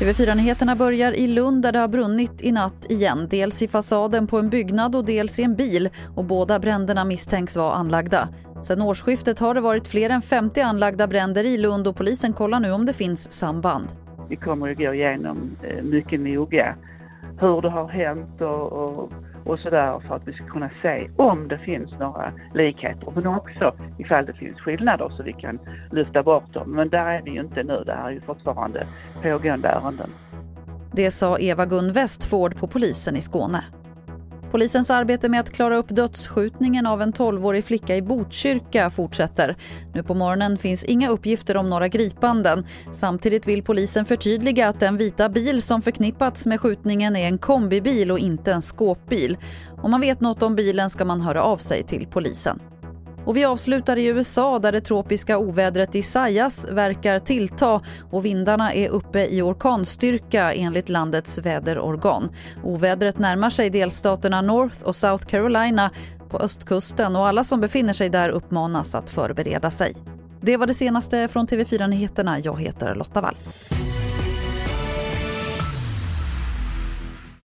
TV4-nyheterna börjar i Lund där det har brunnit i natt igen. Dels i fasaden på en byggnad och dels i en bil. Och båda bränderna misstänks vara anlagda. Sen årsskiftet har det varit fler än 50 anlagda bränder i Lund och polisen kollar nu om det finns samband. Vi kommer att gå igenom eh, mycket noga hur det har hänt och, och, och sådär för att vi ska kunna se om det finns några likheter men också ifall det finns skillnader så vi kan lyfta bort dem. Men där är vi ju inte nu, det här är ju fortfarande pågående ärenden. Det sa Eva-Gun Westford på polisen i Skåne. Polisens arbete med att klara upp dödsskjutningen av en 12-årig flicka i Botkyrka fortsätter. Nu på morgonen finns inga uppgifter om några gripanden. Samtidigt vill polisen förtydliga att den vita bil som förknippats med skjutningen är en kombibil och inte en skåpbil. Om man vet något om bilen ska man höra av sig till polisen. Och vi avslutar i USA där det tropiska ovädret Isaias verkar tillta och vindarna är uppe i orkanstyrka enligt landets väderorgan. Ovädret närmar sig delstaterna North och South Carolina på östkusten och alla som befinner sig där uppmanas att förbereda sig. Det var det senaste från TV4 Nyheterna. Jag heter Lotta Wall.